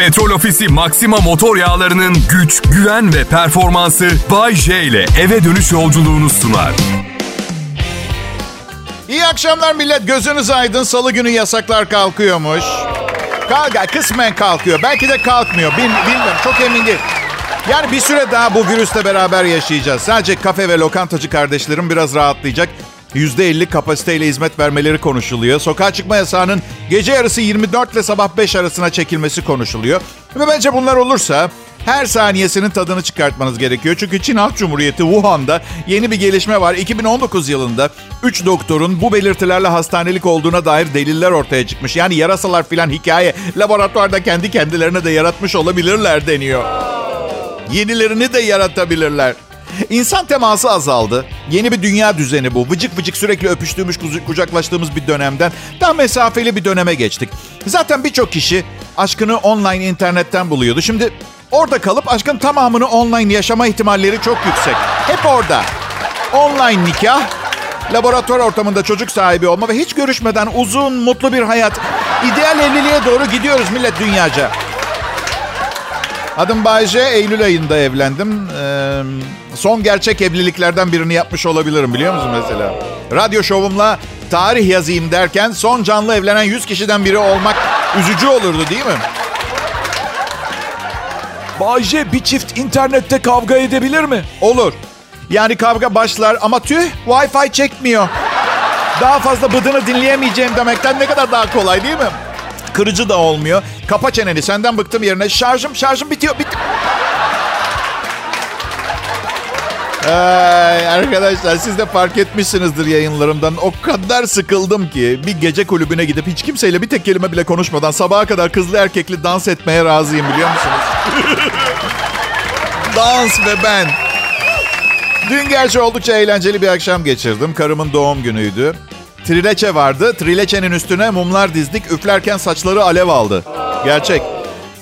Petrol Ofisi Maxima motor yağlarının güç, güven ve performansı Bay J ile eve dönüş yolculuğunu sunar. İyi akşamlar millet. Gözünüz aydın. Salı günü yasaklar kalkıyormuş. Kalk, kısmen kalkıyor. Belki de kalkmıyor. Bil, bilmiyorum. Çok emin değilim. Yani bir süre daha bu virüsle beraber yaşayacağız. Sadece kafe ve lokantacı kardeşlerim biraz rahatlayacak. %50 kapasiteyle hizmet vermeleri konuşuluyor. Sokağa çıkma yasağının gece yarısı 24 ile sabah 5 arasına çekilmesi konuşuluyor. Ve bence bunlar olursa her saniyesinin tadını çıkartmanız gerekiyor. Çünkü Çin Halk Cumhuriyeti Wuhan'da yeni bir gelişme var. 2019 yılında 3 doktorun bu belirtilerle hastanelik olduğuna dair deliller ortaya çıkmış. Yani yarasalar filan hikaye. Laboratuvarda kendi kendilerine de yaratmış olabilirler deniyor. Yenilerini de yaratabilirler. İnsan teması azaldı. Yeni bir dünya düzeni bu. Vıcık vıcık sürekli öpüştüğümüz, kucaklaştığımız bir dönemden daha mesafeli bir döneme geçtik. Zaten birçok kişi aşkını online internetten buluyordu. Şimdi orada kalıp aşkın tamamını online yaşama ihtimalleri çok yüksek. Hep orada. Online nikah, laboratuvar ortamında çocuk sahibi olma ve hiç görüşmeden uzun, mutlu bir hayat. İdeal evliliğe doğru gidiyoruz millet dünyaca. Adım Bayce. Eylül ayında evlendim. Ee, son gerçek evliliklerden birini yapmış olabilirim biliyor musun mesela? Radyo şovumla tarih yazayım derken son canlı evlenen 100 kişiden biri olmak üzücü olurdu değil mi? Bayce bir çift internette kavga edebilir mi? Olur. Yani kavga başlar ama tüh Wi-Fi çekmiyor. Daha fazla bıdını dinleyemeyeceğim demekten ne kadar daha kolay değil mi? Kırıcı da olmuyor. Kapa çeneni senden bıktım yerine. Şarjım şarjım bitiyor. Bit Ay, arkadaşlar siz de fark etmişsinizdir yayınlarımdan. O kadar sıkıldım ki bir gece kulübüne gidip hiç kimseyle bir tek kelime bile konuşmadan sabaha kadar kızlı erkekli dans etmeye razıyım biliyor musunuz? dans ve ben. Dün gerçi oldukça eğlenceli bir akşam geçirdim. Karımın doğum günüydü. Trileçe vardı. Trileçenin üstüne mumlar dizdik. Üflerken saçları alev aldı. Gerçek.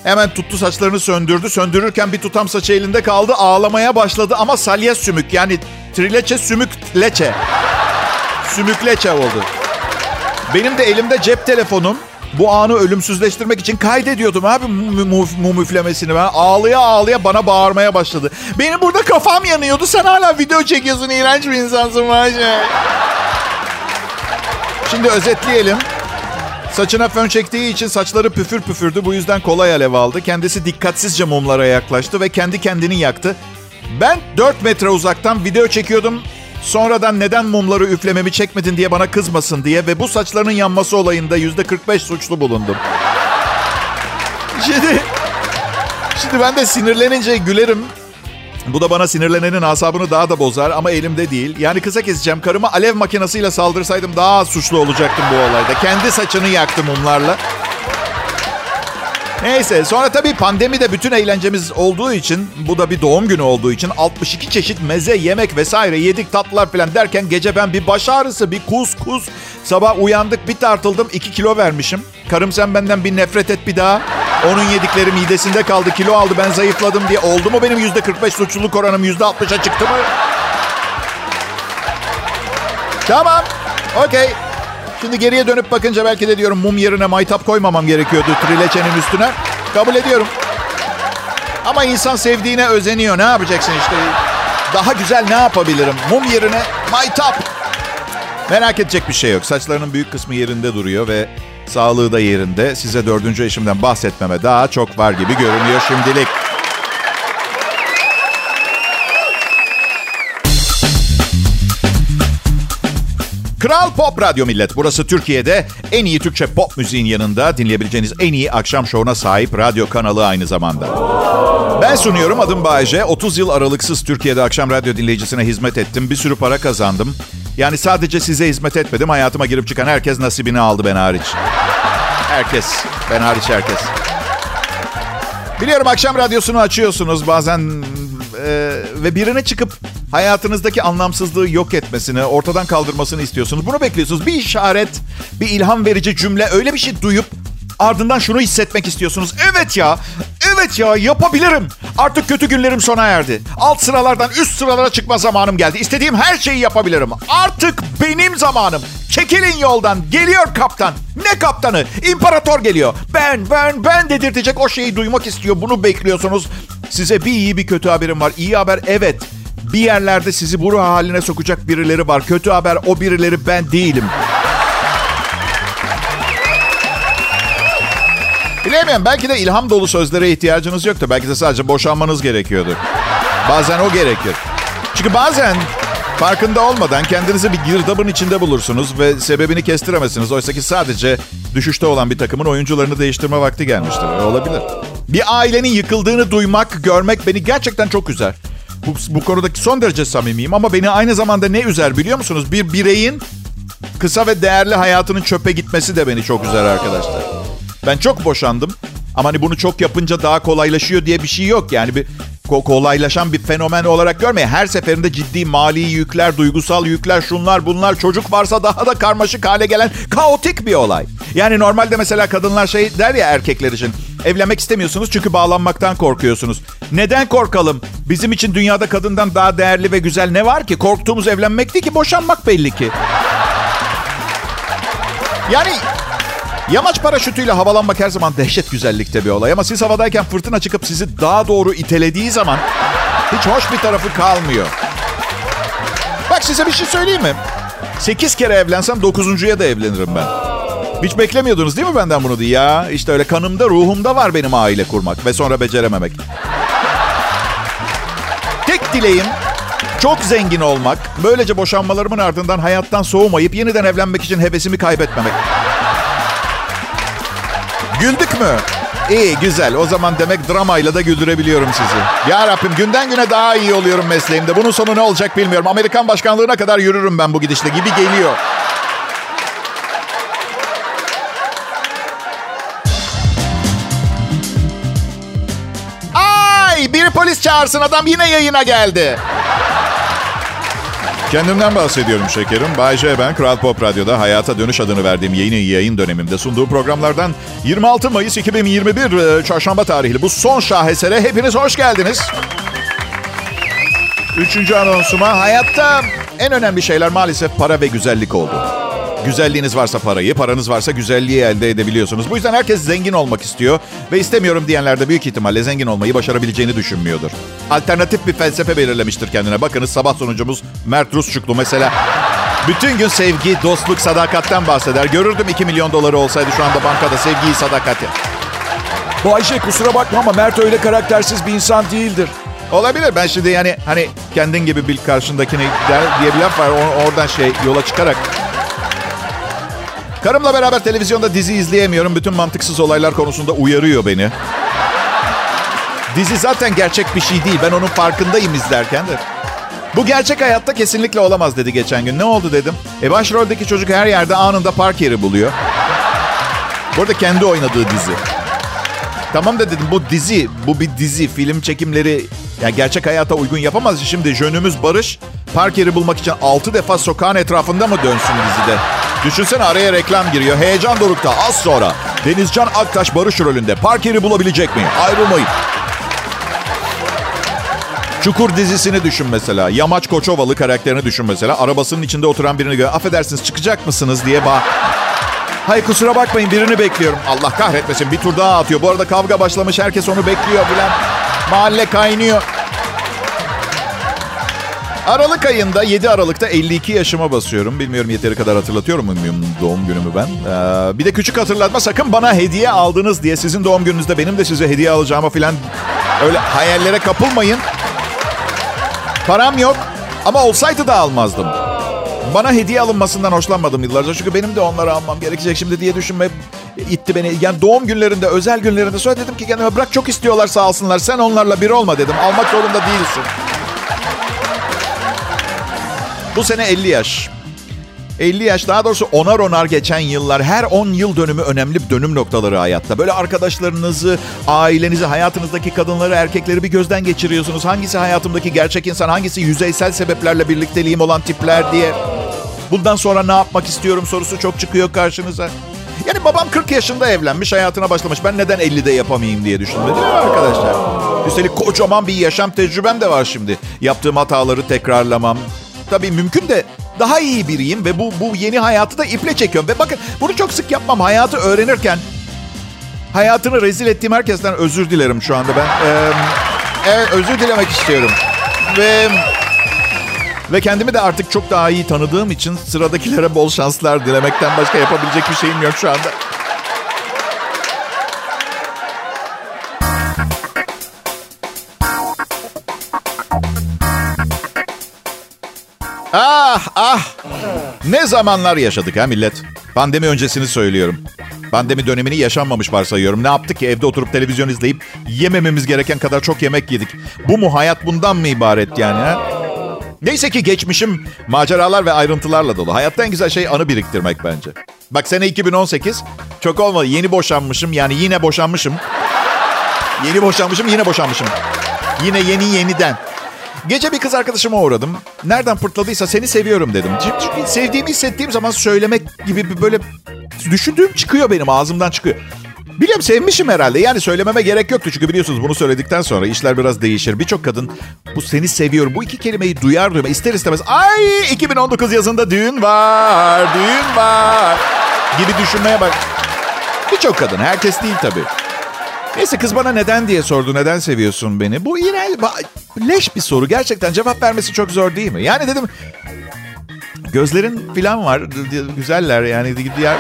Hemen tuttu saçlarını söndürdü. Söndürürken bir tutam saçı elinde kaldı. Ağlamaya başladı ama salya sümük. Yani trileçe sümük leçe. Sümük leçe oldu. Benim de elimde cep telefonum. Bu anı ölümsüzleştirmek için kaydediyordum abi mum üflemesini. Ben ağlaya ağlaya bana bağırmaya başladı. Benim burada kafam yanıyordu. Sen hala video çekiyorsun. İğrenç bir insansın. Şimdi özetleyelim. Saçına fön çektiği için saçları püfür püfürdü. Bu yüzden kolay alev aldı. Kendisi dikkatsizce mumlara yaklaştı ve kendi kendini yaktı. Ben 4 metre uzaktan video çekiyordum. Sonradan neden mumları üflememi çekmedin diye bana kızmasın diye ve bu saçlarının yanması olayında yüzde 45 suçlu bulundum. Şimdi, şimdi ben de sinirlenince gülerim. Bu da bana sinirlenenin asabını daha da bozar ama elimde değil. Yani kısa keseceğim. Karıma alev makinesiyle saldırsaydım daha suçlu olacaktım bu olayda. Kendi saçını yaktı mumlarla. Neyse sonra tabii pandemi de bütün eğlencemiz olduğu için bu da bir doğum günü olduğu için 62 çeşit meze, yemek vesaire yedik tatlılar falan derken gece ben bir baş ağrısı, bir kus kus. Sabah uyandık bir tartıldım 2 kilo vermişim. Karım sen benden bir nefret et bir daha. Onun yedikleri midesinde kaldı kilo aldı ben zayıfladım diye oldu mu benim yüzde 45 suçluluk oranım yüzde 60'a çıktı mı? Tamam. Okey. Şimdi geriye dönüp bakınca belki de diyorum mum yerine maytap koymamam gerekiyordu trileçenin üstüne. Kabul ediyorum. Ama insan sevdiğine özeniyor. Ne yapacaksın işte? Daha güzel ne yapabilirim? Mum yerine maytap. Merak edecek bir şey yok. Saçlarının büyük kısmı yerinde duruyor ve sağlığı da yerinde. Size dördüncü eşimden bahsetmeme daha çok var gibi görünüyor şimdilik. Kral Pop Radyo Millet. Burası Türkiye'de en iyi Türkçe pop müziğin yanında dinleyebileceğiniz en iyi akşam şovuna sahip radyo kanalı aynı zamanda. Ben sunuyorum adım Bayece. 30 yıl aralıksız Türkiye'de akşam radyo dinleyicisine hizmet ettim. Bir sürü para kazandım. Yani sadece size hizmet etmedim. Hayatıma girip çıkan herkes nasibini aldı ben hariç. Herkes. Ben hariç herkes. Biliyorum akşam radyosunu açıyorsunuz bazen e, ve birine çıkıp hayatınızdaki anlamsızlığı yok etmesini, ortadan kaldırmasını istiyorsunuz. Bunu bekliyorsunuz. Bir işaret, bir ilham verici cümle, öyle bir şey duyup ardından şunu hissetmek istiyorsunuz. Evet ya, evet ya yapabilirim. Artık kötü günlerim sona erdi. Alt sıralardan üst sıralara çıkma zamanım geldi. İstediğim her şeyi yapabilirim. Artık benim zamanım. Çekilin yoldan. Geliyor kaptan. Ne kaptanı? İmparator geliyor. Ben, ben, ben dedirtecek o şeyi duymak istiyor. Bunu bekliyorsunuz. Size bir iyi bir kötü haberim var. İyi haber evet. Bir yerlerde sizi bu ruh haline sokacak birileri var. Kötü haber o birileri ben değilim. Bilemiyorum. Belki de ilham dolu sözlere ihtiyacınız yoktu. Belki de sadece boşanmanız gerekiyordu. Bazen o gerekir. Çünkü bazen farkında olmadan kendinizi bir girdabın içinde bulursunuz ve sebebini kestiremezsiniz. Oysa ki sadece düşüşte olan bir takımın oyuncularını değiştirme vakti gelmiştir. Olabilir. Bir ailenin yıkıldığını duymak, görmek beni gerçekten çok üzer. Bu, bu konudaki son derece samimiyim ama beni aynı zamanda ne üzer biliyor musunuz? Bir bireyin kısa ve değerli hayatının çöpe gitmesi de beni çok üzer arkadaşlar. Ben çok boşandım. Ama hani bunu çok yapınca daha kolaylaşıyor diye bir şey yok. Yani bir kolaylaşan bir fenomen olarak görmeyin. Her seferinde ciddi mali yükler, duygusal yükler, şunlar bunlar, çocuk varsa daha da karmaşık hale gelen kaotik bir olay. Yani normalde mesela kadınlar şey der ya erkekler için. Evlenmek istemiyorsunuz çünkü bağlanmaktan korkuyorsunuz. Neden korkalım? Bizim için dünyada kadından daha değerli ve güzel ne var ki? Korktuğumuz evlenmek değil ki boşanmak belli ki. Yani Yamaç paraşütüyle havalanmak her zaman dehşet güzellikte bir olay. Ama siz havadayken fırtına çıkıp sizi daha doğru itelediği zaman hiç hoş bir tarafı kalmıyor. Bak size bir şey söyleyeyim mi? Sekiz kere evlensem dokuzuncuya da evlenirim ben. Hiç beklemiyordunuz değil mi benden bunu diye ya? İşte öyle kanımda, ruhumda var benim aile kurmak ve sonra becerememek. Tek dileğim çok zengin olmak. Böylece boşanmalarımın ardından hayattan soğumayıp yeniden evlenmek için hevesimi kaybetmemek. Güldük mü? İyi, güzel. O zaman demek dramayla da güldürebiliyorum sizi. Ya Rabbim günden güne daha iyi oluyorum mesleğimde. Bunun sonu ne olacak bilmiyorum. Amerikan başkanlığına kadar yürürüm ben bu gidişle gibi geliyor. Ay! Biri polis çağırsın adam yine yayına geldi. Kendimden bahsediyorum şekerim. Bay J ben Kral Pop Radyo'da Hayata Dönüş adını verdiğim yayın yayın dönemimde sunduğu programlardan 26 Mayıs 2021 Çarşamba tarihli bu son şahesere hepiniz hoş geldiniz. Üçüncü anonsuma hayatta en önemli şeyler maalesef para ve güzellik oldu. Güzelliğiniz varsa parayı, paranız varsa güzelliği elde edebiliyorsunuz. Bu yüzden herkes zengin olmak istiyor ve istemiyorum diyenler de büyük ihtimalle zengin olmayı başarabileceğini düşünmüyordur. Alternatif bir felsefe belirlemiştir kendine. Bakınız sabah sonucumuz Mert Rusçuklu mesela. Bütün gün sevgi, dostluk, sadakatten bahseder. Görürdüm 2 milyon doları olsaydı şu anda bankada sevgiyi, sadakati. Bu Ayşe kusura bakma ama Mert öyle karaktersiz bir insan değildir. Olabilir. Ben şimdi yani hani kendin gibi bil karşındakini der diye bir laf var. Oradan şey yola çıkarak Karımla beraber televizyonda dizi izleyemiyorum. Bütün mantıksız olaylar konusunda uyarıyor beni. Dizi zaten gerçek bir şey değil. Ben onun farkındayım izlerken de. Bu gerçek hayatta kesinlikle olamaz dedi geçen gün. Ne oldu dedim. E başroldeki çocuk her yerde anında park yeri buluyor. Burada kendi oynadığı dizi. Tamam da dedim bu dizi, bu bir dizi, film çekimleri yani gerçek hayata uygun yapamaz. Şimdi jönümüz Barış park yeri bulmak için 6 defa sokağın etrafında mı dönsün dizide? Düşünsene araya reklam giriyor. Heyecan dorukta az sonra. Denizcan Aktaş Barış rolünde. Park yeri bulabilecek mi? Ayrılmayın. Çukur dizisini düşün mesela. Yamaç Koçovalı karakterini düşün mesela. Arabasının içinde oturan birini gör. Affedersiniz çıkacak mısınız diye bağ. Hayır kusura bakmayın birini bekliyorum. Allah kahretmesin bir tur daha atıyor. Bu arada kavga başlamış herkes onu bekliyor bilen. Mahalle kaynıyor. Aralık ayında 7 Aralık'ta 52 yaşıma basıyorum. Bilmiyorum yeteri kadar hatırlatıyor muyum doğum günümü ben. Ee, bir de küçük hatırlatma sakın bana hediye aldınız diye sizin doğum gününüzde benim de size hediye alacağıma falan öyle hayallere kapılmayın. Param yok ama olsaydı da almazdım. Bana hediye alınmasından hoşlanmadım yıllarca. Çünkü benim de onları almam gerekecek şimdi diye düşünme itti beni. Yani doğum günlerinde, özel günlerinde sonra ki kendime bırak çok istiyorlar sağ olsunlar. Sen onlarla bir olma dedim. Almak zorunda değilsin. Bu sene 50 yaş. 50 yaş daha doğrusu onar onar geçen yıllar her 10 yıl dönümü önemli dönüm noktaları hayatta. Böyle arkadaşlarınızı, ailenizi, hayatınızdaki kadınları, erkekleri bir gözden geçiriyorsunuz. Hangisi hayatımdaki gerçek insan, hangisi yüzeysel sebeplerle birlikteliğim olan tipler diye. Bundan sonra ne yapmak istiyorum sorusu çok çıkıyor karşınıza. Yani babam 40 yaşında evlenmiş, hayatına başlamış. Ben neden 50'de yapamayayım diye düşündüm değil mi arkadaşlar? Üstelik kocaman bir yaşam tecrübem de var şimdi. Yaptığım hataları tekrarlamam. Tabii mümkün de daha iyi biriyim ve bu bu yeni hayatı da iple çekiyorum. Ve bakın bunu çok sık yapmam. Hayatı öğrenirken hayatını rezil ettiğim herkesten özür dilerim şu anda ben. Ee, evet özür dilemek istiyorum. Ve ve kendimi de artık çok daha iyi tanıdığım için sıradakilere bol şanslar dilemekten başka yapabilecek bir şeyim yok şu anda. Ah ah. Ne zamanlar yaşadık ha millet. Pandemi öncesini söylüyorum. Pandemi dönemini yaşanmamış varsayıyorum. Ne yaptık ki evde oturup televizyon izleyip yemememiz gereken kadar çok yemek yedik. Bu mu hayat bundan mı ibaret yani ha? Neyse ki geçmişim maceralar ve ayrıntılarla dolu. Hayatta en güzel şey anı biriktirmek bence. Bak sene 2018 çok olmadı. Yeni boşanmışım yani yine boşanmışım. Yeni boşanmışım yine boşanmışım. Yine yeni yeniden. Gece bir kız arkadaşıma uğradım. Nereden pırtladıysa seni seviyorum dedim. Çünkü sevdiğimi hissettiğim zaman söylemek gibi bir böyle düşündüğüm çıkıyor benim ağzımdan çıkıyor. Biliyorum sevmişim herhalde. Yani söylememe gerek yoktu. Çünkü biliyorsunuz bunu söyledikten sonra işler biraz değişir. Birçok kadın bu seni seviyorum. Bu iki kelimeyi duyar duymaz ister istemez. Ay 2019 yazında düğün var, düğün var gibi düşünmeye bak. Birçok kadın. Herkes değil tabii. Neyse kız bana neden diye sordu. Neden seviyorsun beni? Bu yine leş bir soru. Gerçekten cevap vermesi çok zor değil mi? Yani dedim gözlerin falan var. Güzeller yani. Diğer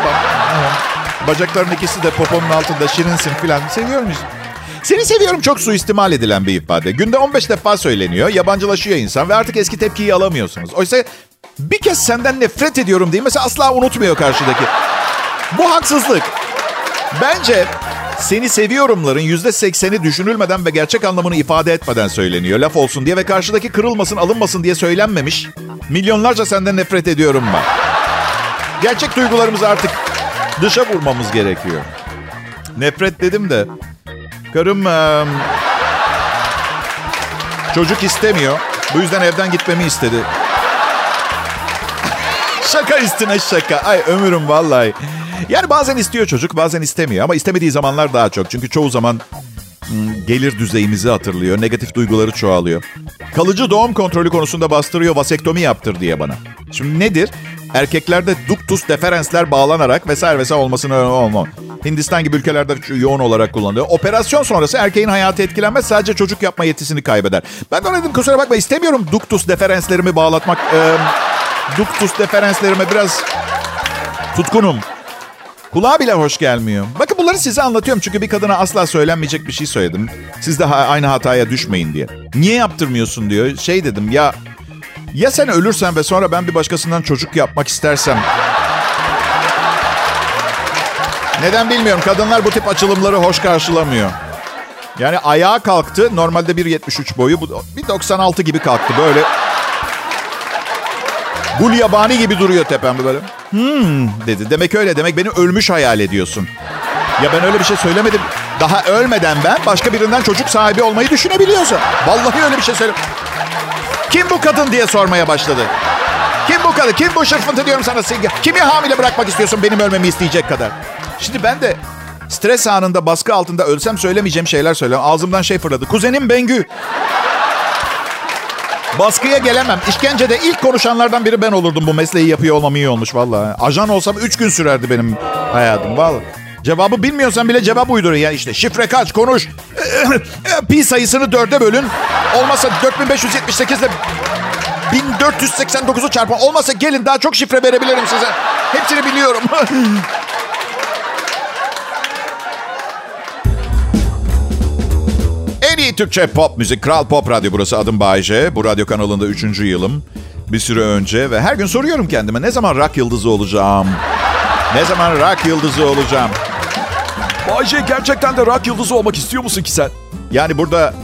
bacakların ikisi de poponun altında şirinsin falan. Seviyor muyuz? Seni seviyorum çok suistimal edilen bir ifade. Günde 15 defa söyleniyor. Yabancılaşıyor insan ve artık eski tepkiyi alamıyorsunuz. Oysa bir kez senden nefret ediyorum diye mesela asla unutmuyor karşıdaki. Bu haksızlık. Bence seni seviyorumların yüzde sekseni düşünülmeden ve gerçek anlamını ifade etmeden söyleniyor. Laf olsun diye ve karşıdaki kırılmasın, alınmasın diye söylenmemiş. Milyonlarca senden nefret ediyorum ben. Gerçek duygularımızı artık dışa vurmamız gerekiyor. Nefret dedim de. Karım e, çocuk istemiyor. Bu yüzden evden gitmemi istedi. şaka üstüne şaka. Ay ömürüm vallahi. Yani bazen istiyor çocuk bazen istemiyor ama istemediği zamanlar daha çok. Çünkü çoğu zaman gelir düzeyimizi hatırlıyor. Negatif duyguları çoğalıyor. Kalıcı doğum kontrolü konusunda bastırıyor vasektomi yaptır diye bana. Şimdi nedir? Erkeklerde ductus deferensler bağlanarak vesaire vesaire olmasını olma. Hindistan gibi ülkelerde yoğun olarak kullanılıyor. Operasyon sonrası erkeğin hayatı etkilenmez sadece çocuk yapma yetisini kaybeder. Ben de dedim kusura bakma istemiyorum ductus deferenslerimi bağlatmak. Ee, ductus deferenslerime biraz tutkunum. Kulağa bile hoş gelmiyor. Bakın bunları size anlatıyorum çünkü bir kadına asla söylenmeyecek bir şey söyledim. Siz de aynı hataya düşmeyin diye. Niye yaptırmıyorsun diyor. Şey dedim ya ya sen ölürsen ve sonra ben bir başkasından çocuk yapmak istersem. Neden bilmiyorum. Kadınlar bu tip açılımları hoş karşılamıyor. Yani ayağa kalktı. Normalde 1.73 boyu. Bu 1.96 gibi kalktı. Böyle Gul yabani gibi duruyor tepemde böyle. Hmm dedi. Demek öyle. Demek beni ölmüş hayal ediyorsun. Ya ben öyle bir şey söylemedim. Daha ölmeden ben başka birinden çocuk sahibi olmayı düşünebiliyorsun. Vallahi öyle bir şey söyledim. Kim bu kadın diye sormaya başladı. Kim bu kadın? Kim bu şırfıntı diyorum sana. Kimi hamile bırakmak istiyorsun benim ölmemi isteyecek kadar? Şimdi ben de stres anında baskı altında ölsem söylemeyeceğim şeyler söylüyorum. Ağzımdan şey fırladı. Kuzenim Bengü. Baskıya gelemem. İşkencede ilk konuşanlardan biri ben olurdum. Bu mesleği yapıyor olmam iyi olmuş vallahi. Ajan olsam 3 gün sürerdi benim hayatım vallahi. Cevabı bilmiyorsan bile cevap uydur ya işte. Şifre kaç konuş. Pi sayısını dörde bölün. Olmasa 4578 ile 1489'u çarpın. Olmasa gelin daha çok şifre verebilirim size. Hepsini biliyorum. Türkçe pop müzik. Kral Pop Radyo burası. Adım Bayece. Bu radyo kanalında üçüncü yılım. Bir süre önce ve her gün soruyorum kendime ne zaman rock yıldızı olacağım? Ne zaman rock yıldızı olacağım? Bayce gerçekten de rock yıldızı olmak istiyor musun ki sen? Yani burada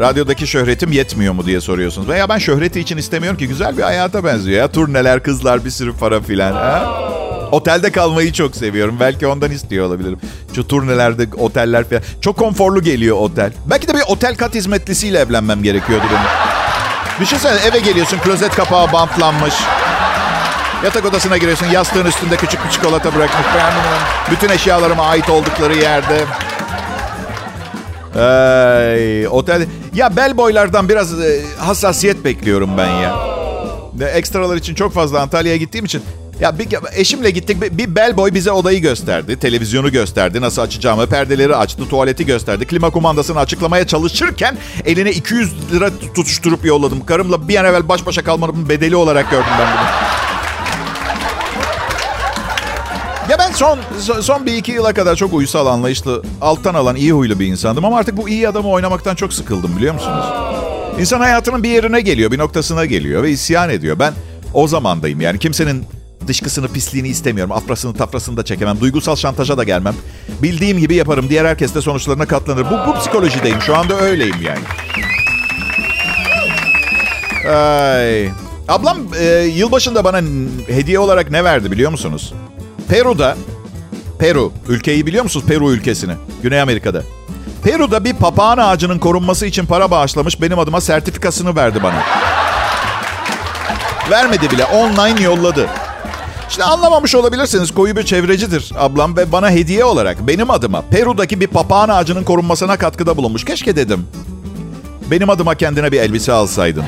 radyodaki şöhretim yetmiyor mu diye soruyorsunuz. Veya ben şöhreti için istemiyorum ki güzel bir hayata benziyor ya. Turneler, kızlar, bir sürü para filan. Ha? Otelde kalmayı çok seviyorum. Belki ondan istiyor olabilirim. Şu turnelerde oteller falan. Çok konforlu geliyor otel. Belki de bir otel kat hizmetlisiyle evlenmem gerekiyordu benim. Düşünsene eve geliyorsun klozet kapağı bantlanmış. Yatak odasına giriyorsun. Yastığın üstünde küçük bir çikolata bırakmış. Bütün eşyalarıma ait oldukları yerde. Ay, otel. Ya bel boylardan biraz e, hassasiyet bekliyorum ben ya. Ekstralar için çok fazla Antalya'ya gittiğim için ya bir, eşimle gittik. Bir, bir bellboy bize odayı gösterdi. Televizyonu gösterdi. Nasıl açacağımı. Perdeleri açtı. Tuvaleti gösterdi. Klima kumandasını açıklamaya çalışırken eline 200 lira tutuşturup yolladım. Karımla bir an evvel baş başa kalmanın bedeli olarak gördüm ben bunu. Ya ben son son bir iki yıla kadar çok uysal, anlayışlı, alttan alan, iyi huylu bir insandım. Ama artık bu iyi adamı oynamaktan çok sıkıldım biliyor musunuz? İnsan hayatının bir yerine geliyor, bir noktasına geliyor ve isyan ediyor. Ben o zamandayım yani kimsenin dışkısını, pisliğini istemiyorum. Afrasını, tafrasını da çekemem. Duygusal şantaja da gelmem. Bildiğim gibi yaparım. Diğer herkes de sonuçlarına katlanır. Bu, bu psikolojideyim. Şu anda öyleyim yani. Ay. Ablam e, yılbaşında bana hediye olarak ne verdi biliyor musunuz? Peru'da, Peru, ülkeyi biliyor musunuz? Peru ülkesini, Güney Amerika'da. Peru'da bir papağan ağacının korunması için para bağışlamış benim adıma sertifikasını verdi bana. Vermedi bile, online yolladı. İşte anlamamış olabilirsiniz koyu bir çevrecidir ablam ve bana hediye olarak benim adıma Peru'daki bir papağan ağacının korunmasına katkıda bulunmuş. Keşke dedim. Benim adıma kendine bir elbise alsaydın.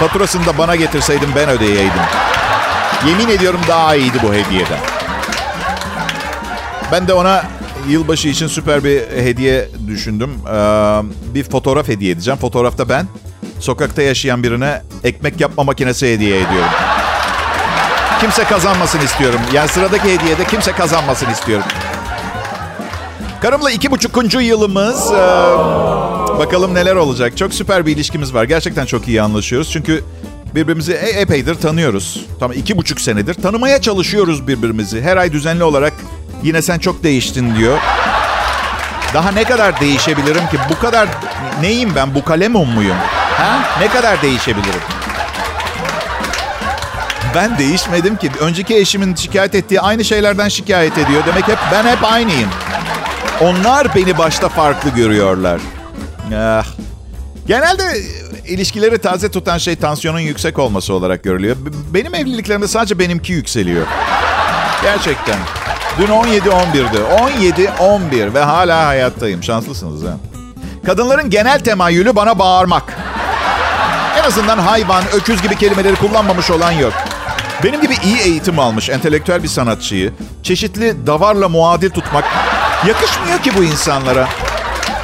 Faturasını da bana getirseydin ben ödeyeydim. Yemin ediyorum daha iyiydi bu hediyeden. Ben de ona yılbaşı için süper bir hediye düşündüm. Ee, bir fotoğraf hediye edeceğim. Fotoğrafta ben sokakta yaşayan birine ekmek yapma makinesi hediye ediyorum. Kimse kazanmasın istiyorum. Yani sıradaki hediyede kimse kazanmasın istiyorum. Karımla iki buçukuncu yılımız. Ee, bakalım neler olacak. Çok süper bir ilişkimiz var. Gerçekten çok iyi anlaşıyoruz. Çünkü birbirimizi e- epeydir tanıyoruz. Tam iki buçuk senedir. Tanımaya çalışıyoruz birbirimizi. Her ay düzenli olarak yine sen çok değiştin diyor. Daha ne kadar değişebilirim ki? Bu kadar neyim ben? Bu kalemon muyum? Ha? Ne kadar değişebilirim? Ben değişmedim ki. Önceki eşimin şikayet ettiği aynı şeylerden şikayet ediyor. Demek hep ben hep aynıyım. Onlar beni başta farklı görüyorlar. Ah. Genelde ilişkileri taze tutan şey tansiyonun yüksek olması olarak görülüyor. Benim evliliklerimde sadece benimki yükseliyor. Gerçekten. Dün 17-11'di. 17-11 ve hala hayattayım. Şanslısınız ha. Kadınların genel temayülü bana bağırmak. En azından hayvan, öküz gibi kelimeleri kullanmamış olan yok. Benim gibi iyi eğitim almış entelektüel bir sanatçıyı çeşitli davarla muadil tutmak yakışmıyor ki bu insanlara.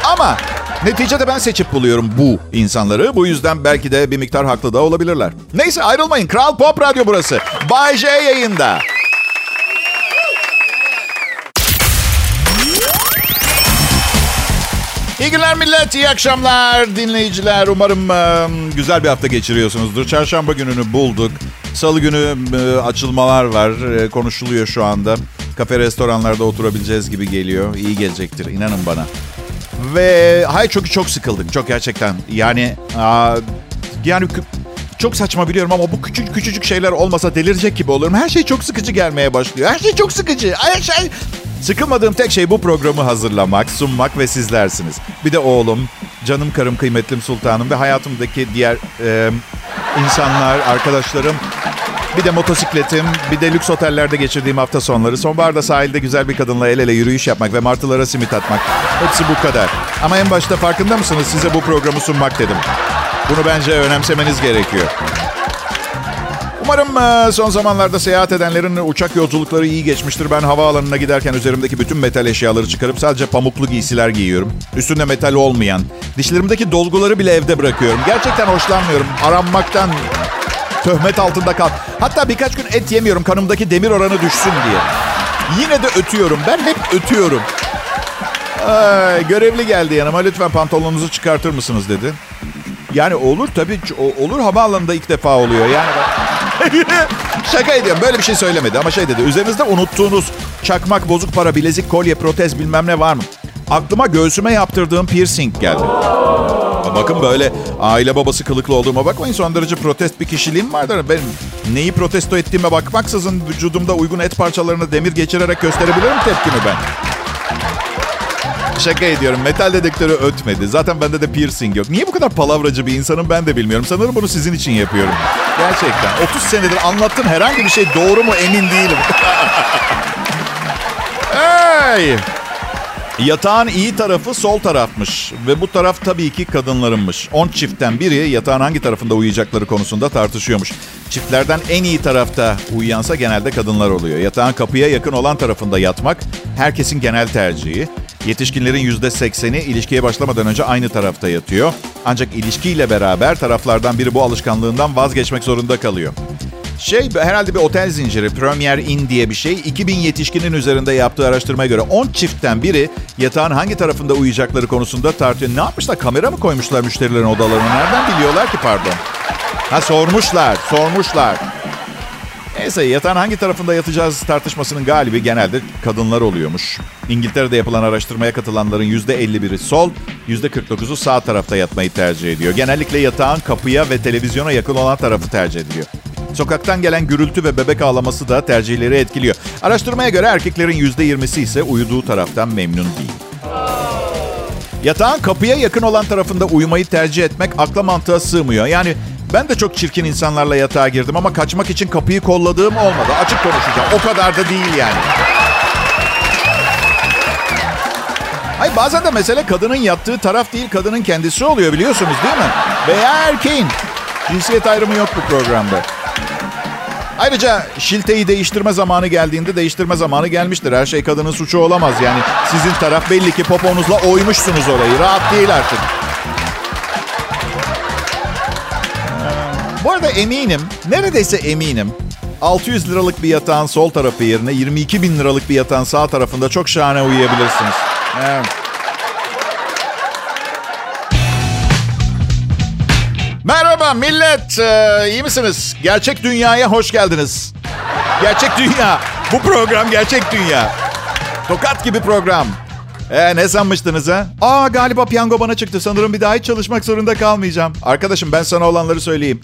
Ama neticede ben seçip buluyorum bu insanları. Bu yüzden belki de bir miktar haklı da olabilirler. Neyse ayrılmayın. Kral Pop Radyo burası. Bay J yayında. İyi günler millet, iyi akşamlar dinleyiciler. Umarım e, güzel bir hafta geçiriyorsunuzdur. Çarşamba gününü bulduk. Salı günü e, açılmalar var, e, konuşuluyor şu anda. Kafe, restoranlarda oturabileceğiz gibi geliyor. İyi gelecektir, inanın bana. Ve hay çok çok sıkıldım, çok gerçekten. Yani yani çok saçma biliyorum ama bu küçük küçücük şeyler olmasa delirecek gibi olurum. Her şey çok sıkıcı gelmeye başlıyor. Her şey çok sıkıcı. Her şey Sıkılmadığım tek şey bu programı hazırlamak, sunmak ve sizlersiniz. Bir de oğlum, canım karım, kıymetlim sultanım ve hayatımdaki diğer e, insanlar, arkadaşlarım. Bir de motosikletim, bir de lüks otellerde geçirdiğim hafta sonları. Sonbaharda sahilde güzel bir kadınla el ele yürüyüş yapmak ve martılara simit atmak. Hepsi bu kadar. Ama en başta farkında mısınız size bu programı sunmak dedim. Bunu bence önemsemeniz gerekiyor. Umarım e, son zamanlarda seyahat edenlerin uçak yolculukları iyi geçmiştir. Ben havaalanına giderken üzerimdeki bütün metal eşyaları çıkarıp sadece pamuklu giysiler giyiyorum. Üstünde metal olmayan. Dişlerimdeki dolguları bile evde bırakıyorum. Gerçekten hoşlanmıyorum. Aranmaktan töhmet altında kal. Hatta birkaç gün et yemiyorum kanımdaki demir oranı düşsün diye. Yine de ötüyorum. Ben hep ötüyorum. Ay, görevli geldi yanıma. Lütfen pantolonunuzu çıkartır mısınız dedi. Yani olur tabii. Olur havaalanında ilk defa oluyor. Yani Şaka ediyorum. Böyle bir şey söylemedi ama şey dedi. Üzerinizde unuttuğunuz çakmak, bozuk para, bilezik, kolye, protez bilmem ne var mı? Aklıma göğsüme yaptırdığım piercing geldi. Bakın böyle aile babası kılıklı olduğuma bakmayın. Son derece protest bir kişiliğim vardır. Ben neyi protesto ettiğime bakmaksızın vücudumda uygun et parçalarını demir geçirerek gösterebilirim tepkimi ben. Şaka ediyorum. Metal dedektörü ötmedi. Zaten bende de piercing yok. Niye bu kadar palavracı bir insanım ben de bilmiyorum. Sanırım bunu sizin için yapıyorum. Gerçekten. 30 senedir anlattığım herhangi bir şey doğru mu emin değilim. hey! Yatağın iyi tarafı sol tarafmış ve bu taraf tabii ki kadınlarınmış. 10 çiftten biri yatağın hangi tarafında uyuyacakları konusunda tartışıyormuş. Çiftlerden en iyi tarafta uyuyansa genelde kadınlar oluyor. Yatağın kapıya yakın olan tarafında yatmak herkesin genel tercihi. Yetişkinlerin %80'i ilişkiye başlamadan önce aynı tarafta yatıyor. Ancak ilişkiyle beraber taraflardan biri bu alışkanlığından vazgeçmek zorunda kalıyor. Şey herhalde bir otel zinciri Premier Inn diye bir şey. 2000 yetişkinin üzerinde yaptığı araştırmaya göre 10 çiftten biri yatağın hangi tarafında uyuyacakları konusunda tartıyor. Ne yapmışlar? Kamera mı koymuşlar müşterilerin odalarına? Nereden biliyorlar ki pardon? Ha sormuşlar, sormuşlar. Neyse yatağın hangi tarafında yatacağız tartışmasının galibi genelde kadınlar oluyormuş. İngiltere'de yapılan araştırmaya katılanların %51'i sol, %49'u sağ tarafta yatmayı tercih ediyor. Genellikle yatağın kapıya ve televizyona yakın olan tarafı tercih ediliyor. Sokaktan gelen gürültü ve bebek ağlaması da tercihleri etkiliyor. Araştırmaya göre erkeklerin %20'si ise uyuduğu taraftan memnun değil. Yatağın kapıya yakın olan tarafında uyumayı tercih etmek akla mantığa sığmıyor. Yani ben de çok çirkin insanlarla yatağa girdim ama kaçmak için kapıyı kolladığım olmadı. Açık konuşacağım. O kadar da değil yani. Hayır bazen de mesele kadının yattığı taraf değil kadının kendisi oluyor biliyorsunuz değil mi? Veya erkeğin. Cinsiyet ayrımı yok bu programda. Ayrıca şilteyi değiştirme zamanı geldiğinde değiştirme zamanı gelmiştir. Her şey kadının suçu olamaz yani. Sizin taraf belli ki poponuzla oymuşsunuz orayı. Rahat değil artık. Bu arada eminim, neredeyse eminim 600 liralık bir yatağın sol tarafı yerine 22 bin liralık bir yatağın sağ tarafında çok şahane uyuyabilirsiniz. Evet. Millet, ee, iyi misiniz? Gerçek dünyaya hoş geldiniz. Gerçek dünya, bu program gerçek dünya. Tokat gibi program. Ee, ne sanmıştınız ha? Aa galiba piyango bana çıktı. Sanırım bir daha hiç çalışmak zorunda kalmayacağım. Arkadaşım ben sana olanları söyleyeyim.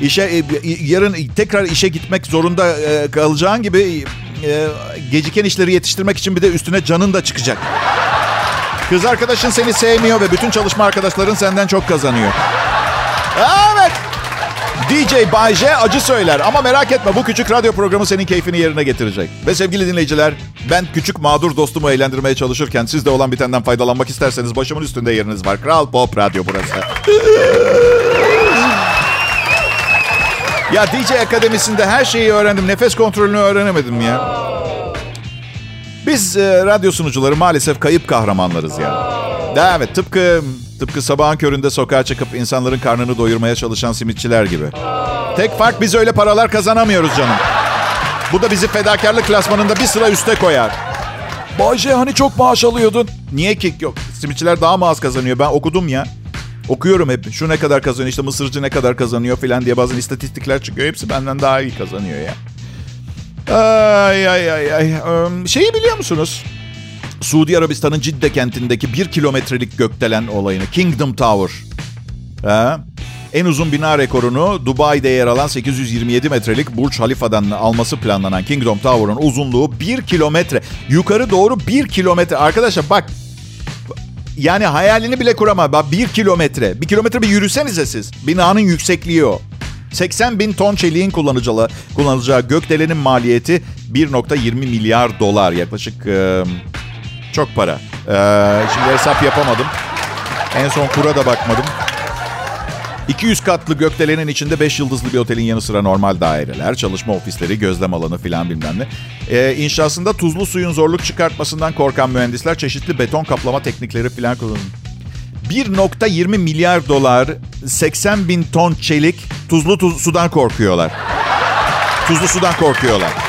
İşe e, yarın tekrar işe gitmek zorunda e, kalacağın gibi e, geciken işleri yetiştirmek için bir de üstüne canın da çıkacak. Kız arkadaşın seni sevmiyor ve bütün çalışma arkadaşların senden çok kazanıyor. Evet. DJ Bay J acı söyler ama merak etme bu küçük radyo programı senin keyfini yerine getirecek. Ve sevgili dinleyiciler ben küçük mağdur dostumu eğlendirmeye çalışırken siz de olan bitenden faydalanmak isterseniz başımın üstünde yeriniz var. Kral Pop Radyo burası. ya DJ Akademisi'nde her şeyi öğrendim. Nefes kontrolünü öğrenemedim ya. Biz e, radyo sunucuları maalesef kayıp kahramanlarız ya. Evet tıpkı tıpkı sabahın köründe sokağa çıkıp insanların karnını doyurmaya çalışan simitçiler gibi. Tek fark biz öyle paralar kazanamıyoruz canım. Bu da bizi fedakarlık klasmanında bir sıra üste koyar. Bayce hani çok maaş alıyordun? Niye ki yok? Simitçiler daha mı az kazanıyor? Ben okudum ya. Okuyorum hep. Şu ne kadar kazanıyor işte mısırcı ne kadar kazanıyor falan diye bazen istatistikler çıkıyor. Hepsi benden daha iyi kazanıyor ya. Ay ay ay ay. Şeyi biliyor musunuz? Suudi Arabistan'ın Cidde kentindeki bir kilometrelik gökdelen olayını. Kingdom Tower. Ha? En uzun bina rekorunu Dubai'de yer alan 827 metrelik Burj Halifa'dan alması planlanan Kingdom Tower'ın uzunluğu 1 kilometre. Yukarı doğru 1 kilometre. Arkadaşlar bak yani hayalini bile kurama. Bak 1 kilometre. Bir kilometre bir yürüsenize siz. Binanın yüksekliği o. 80 bin ton çeliğin kullanıcılı, kullanılacağı gökdelenin maliyeti 1.20 milyar dolar. Yaklaşık e, çok para. E, şimdi hesap yapamadım. En son kura da bakmadım. 200 katlı gökdelenin içinde 5 yıldızlı bir otelin yanı sıra normal daireler, çalışma ofisleri, gözlem alanı filan bilmem ne. Ee, inşasında tuzlu suyun zorluk çıkartmasından korkan mühendisler çeşitli beton kaplama teknikleri filan kullanıyor. 1.20 milyar dolar, 80 bin ton çelik, tuzlu tuz, sudan korkuyorlar. Tuzlu sudan korkuyorlar.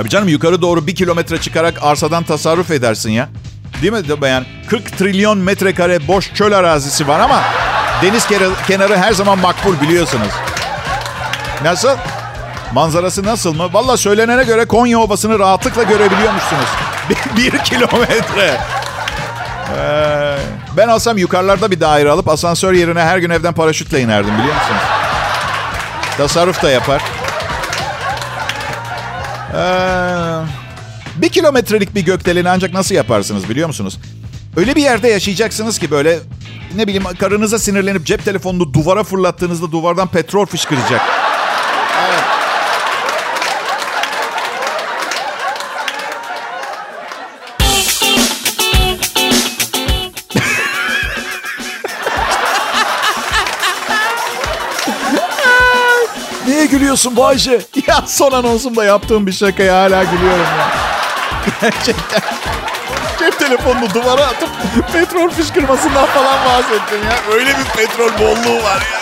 Tabii canım yukarı doğru bir kilometre çıkarak arsadan tasarruf edersin ya. Değil mi? Yani 40 trilyon metrekare boş çöl arazisi var ama deniz kenarı her zaman makbul biliyorsunuz. Nasıl? Manzarası nasıl mı? Valla söylenene göre Konya Ovası'nı rahatlıkla görebiliyormuşsunuz. Bir kilometre. Ee, ben alsam yukarılarda bir daire alıp asansör yerine her gün evden paraşütle inerdim biliyor musunuz? Tasarruf da yapar. Ee, bir kilometrelik bir gökdeleni ancak nasıl yaparsınız biliyor musunuz? Öyle bir yerde yaşayacaksınız ki böyle ne bileyim karınıza sinirlenip cep telefonunu duvara fırlattığınızda duvardan petrol fışkıracak. Gülüyorsun Bayce? Ya son anonsumda yaptığım bir şakaya hala gülüyorum ya. Gerçekten. Cep telefonunu duvara atıp petrol fışkırmasından falan bahsettim ya. Öyle bir petrol bolluğu var ya.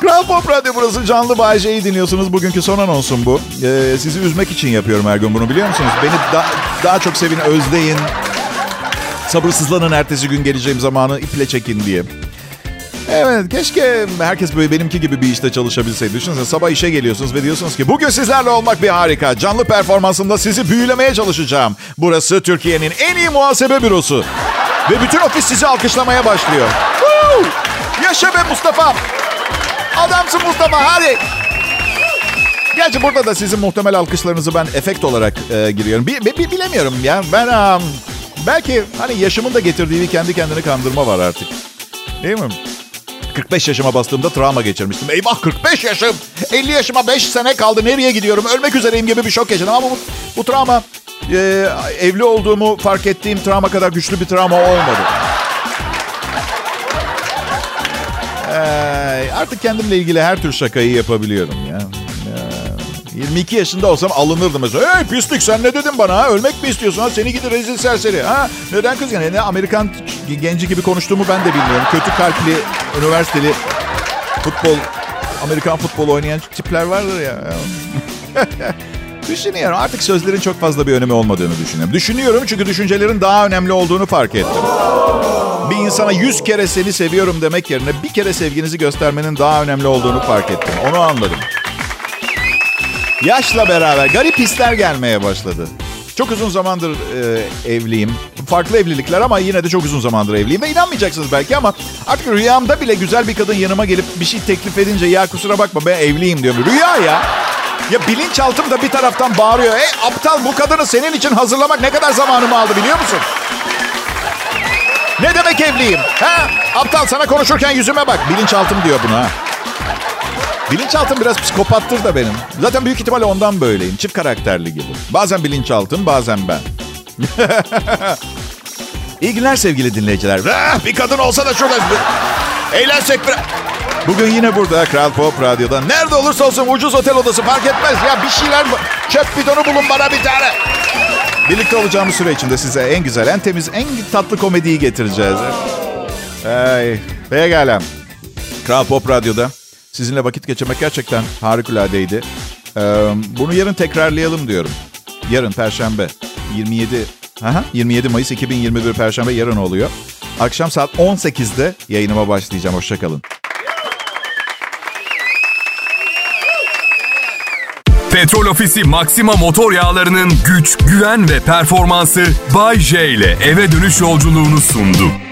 Kral Pop Radyo burası canlı Bay J'yi dinliyorsunuz. Bugünkü son anonsum bu. Ee, sizi üzmek için yapıyorum her gün bunu biliyor musunuz? Beni da- daha çok sevin, özleyin. Sabırsızlanın ertesi gün geleceğim zamanı iple çekin diye. Evet keşke herkes böyle benimki gibi bir işte çalışabilseydi. Düşünsene sabah işe geliyorsunuz ve diyorsunuz ki bugün sizlerle olmak bir harika. Canlı performansımda sizi büyülemeye çalışacağım. Burası Türkiye'nin en iyi muhasebe bürosu. Ve bütün ofis sizi alkışlamaya başlıyor. Woo! Yaşa be Mustafa. Adamsın Mustafa hadi. Gerçi burada da sizin muhtemel alkışlarınızı ben efekt olarak e, giriyorum. Bi- bi- bilemiyorum ya. Ben um, belki hani yaşımın da getirdiği bir kendi kendini kandırma var artık. Değil mi? 45 yaşıma bastığımda travma geçirmiştim. Eyvah 45 yaşım. 50 yaşıma 5 sene kaldı. Nereye gidiyorum? Ölmek üzereyim gibi bir şok yaşadım. Ama bu, bu travma e, evli olduğumu fark ettiğim travma kadar güçlü bir travma olmadı. E, artık kendimle ilgili her tür şakayı yapabiliyorum ya. E, 22 yaşında olsam alınırdım mesela. Hey pislik sen ne dedin bana? Ölmek mi istiyorsun ha? Seni gidi rezil serseri. Ha? Neden kız yani? Ne Amerikan genci gibi konuştuğumu ben de bilmiyorum. Kötü kalpli, üniversiteli futbol, Amerikan futbol oynayan tipler vardır ya. Düşünüyorum. Artık sözlerin çok fazla bir önemi olmadığını düşünüyorum. Düşünüyorum çünkü düşüncelerin daha önemli olduğunu fark ettim. Bir insana yüz kere seni seviyorum demek yerine bir kere sevginizi göstermenin daha önemli olduğunu fark ettim. Onu anladım. Yaşla beraber garip hisler gelmeye başladı. Çok uzun zamandır e, evliyim. Farklı evlilikler ama yine de çok uzun zamandır evliyim. Ve inanmayacaksınız belki ama artık rüyamda bile güzel bir kadın yanıma gelip bir şey teklif edince ya kusura bakma ben evliyim diyorum. Rüya ya. Ya bilinçaltım da bir taraftan bağırıyor. Ey aptal bu kadını senin için hazırlamak ne kadar zamanımı aldı biliyor musun? Ne demek evliyim? Ha? Aptal sana konuşurken yüzüme bak. Bilinçaltım diyor buna. Bilinçaltım biraz psikopattır da benim. Zaten büyük ihtimalle ondan böyleyim. Çift karakterli gibi. Bazen bilinçaltım, bazen ben. İyi günler sevgili dinleyiciler. Ah, bir kadın olsa da şurada eğlensek bir... Bugün yine burada Kral Pop Radyo'da. Nerede olursa olsun ucuz otel odası fark etmez. Ya bir şeyler çöp bidonu bulun bana bir tane. Birlikte olacağımız süre içinde size en güzel, en temiz, en tatlı komediyi getireceğiz. Ay, pekala. Kral Pop Radyo'da sizinle vakit geçirmek gerçekten harikuladeydi. Ee, bunu yarın tekrarlayalım diyorum. Yarın Perşembe 27 Aha, 27 Mayıs 2021 Perşembe yarın oluyor. Akşam saat 18'de yayınıma başlayacağım. Hoşçakalın. Petrol Ofisi Maxima motor yağlarının güç, güven ve performansı Bay J ile eve dönüş yolculuğunu sundu.